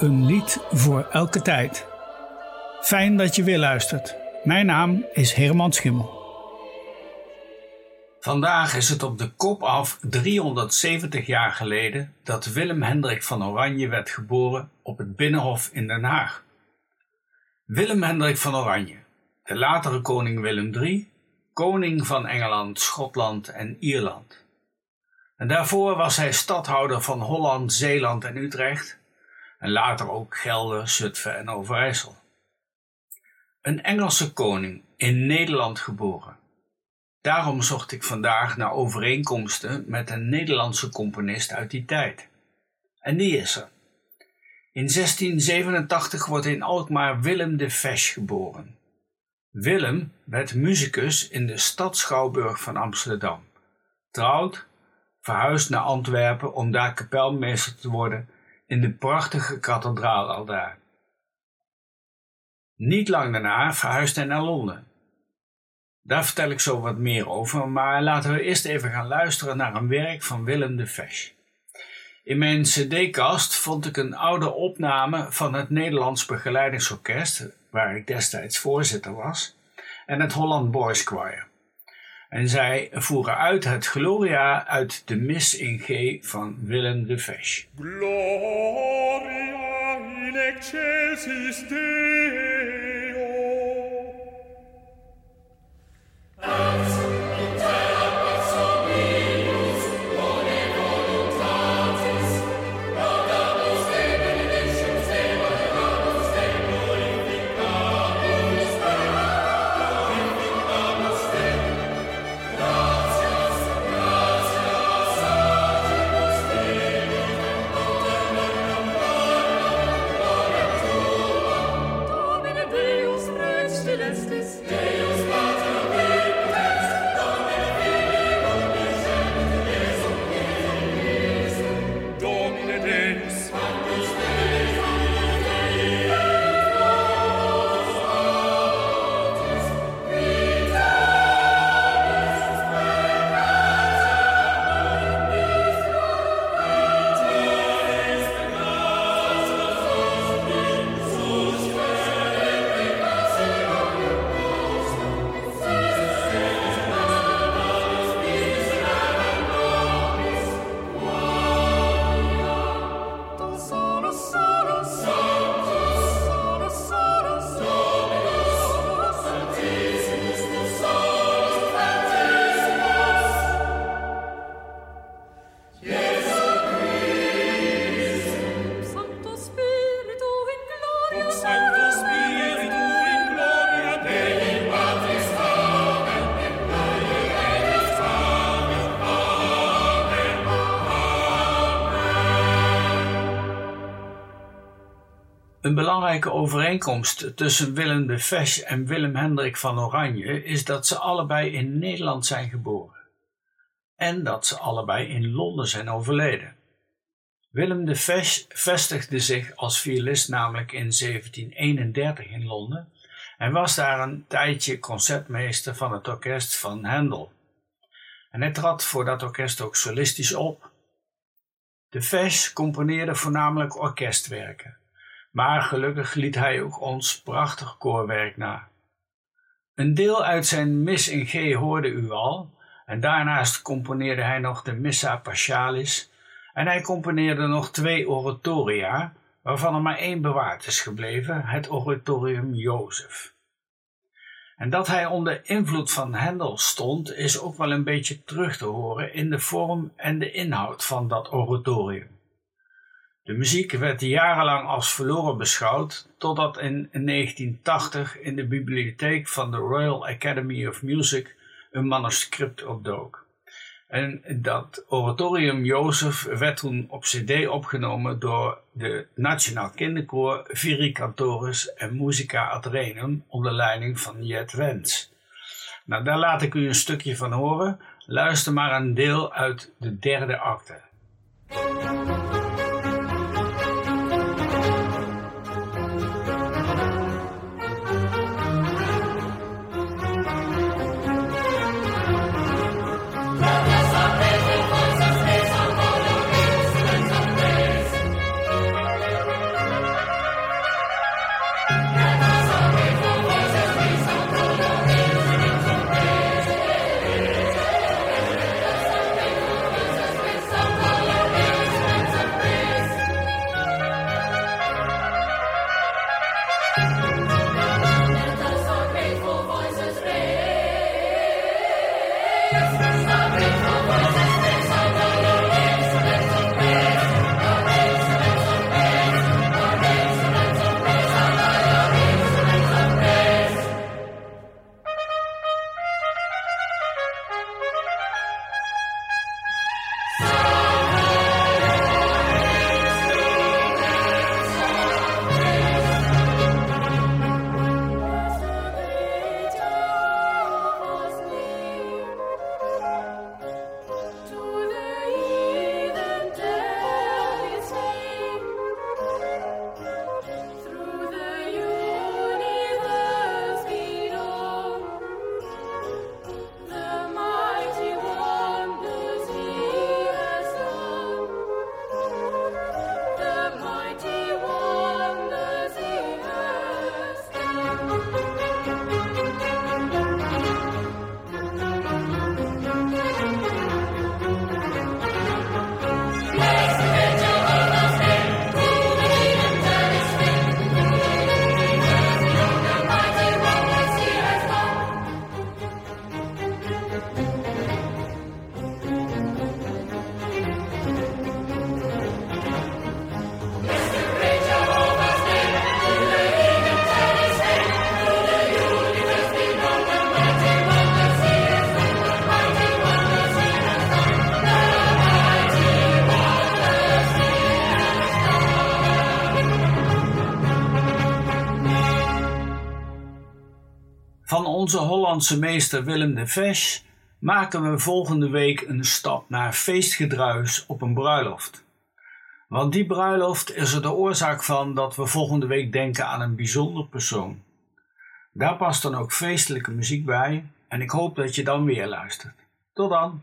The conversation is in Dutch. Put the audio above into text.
Een lied voor elke tijd. Fijn dat je weer luistert. Mijn naam is Herman Schimmel. Vandaag is het op de kop af 370 jaar geleden dat Willem Hendrik van Oranje werd geboren op het Binnenhof in Den Haag. Willem Hendrik van Oranje, de latere koning Willem III, koning van Engeland, Schotland en Ierland. En daarvoor was hij stadhouder van Holland, Zeeland en Utrecht en later ook Gelder, Zutphen en Overijssel. Een Engelse koning, in Nederland geboren. Daarom zocht ik vandaag naar overeenkomsten met een Nederlandse componist uit die tijd. En die is er. In 1687 wordt in Alkmaar Willem de Fesch geboren. Willem werd muzikus in de stad Schouwburg van Amsterdam. Trouwd, verhuisd naar Antwerpen om daar kapelmeester te worden in de prachtige kathedraal al daar. Niet lang daarna verhuisde hij naar Londen. Daar vertel ik zo wat meer over, maar laten we eerst even gaan luisteren naar een werk van Willem de Fesch. In mijn cd-kast vond ik een oude opname van het Nederlands Begeleidingsorkest, waar ik destijds voorzitter was, en het Holland Boys Choir. En zij voeren uit het Gloria uit de Mis in G van Willem de Fesch. Gloria in excelsis Deo. Een belangrijke overeenkomst tussen Willem de Fesch en Willem Hendrik van Oranje is dat ze allebei in Nederland zijn geboren. En dat ze allebei in Londen zijn overleden. Willem de Fesch vestigde zich als violist namelijk in 1731 in Londen en was daar een tijdje concertmeester van het orkest van Handel. En hij trad voor dat orkest ook solistisch op. De Fesch componeerde voornamelijk orkestwerken. Maar gelukkig liet hij ook ons prachtig koorwerk na. Een deel uit zijn Mis in G hoorde u al, en daarnaast componeerde hij nog de Missa Paschalis, en hij componeerde nog twee oratoria, waarvan er maar één bewaard is gebleven, het oratorium Jozef. En dat hij onder invloed van Hendel stond, is ook wel een beetje terug te horen in de vorm en de inhoud van dat oratorium. De muziek werd jarenlang als verloren beschouwd, totdat in 1980 in de bibliotheek van de Royal Academy of Music een manuscript opdook. En dat oratorium Jozef werd toen op cd opgenomen door de Nationaal Kinderkoor Viri Cantoris en Musica ad Renum onder leiding van Jet Wens. Nou, daar laat ik u een stukje van horen. Luister maar een deel uit de derde acte. Van onze Hollandse meester Willem de Vesch maken we volgende week een stap naar feestgedruis op een bruiloft. Want die bruiloft is er de oorzaak van dat we volgende week denken aan een bijzonder persoon. Daar past dan ook feestelijke muziek bij en ik hoop dat je dan weer luistert. Tot dan!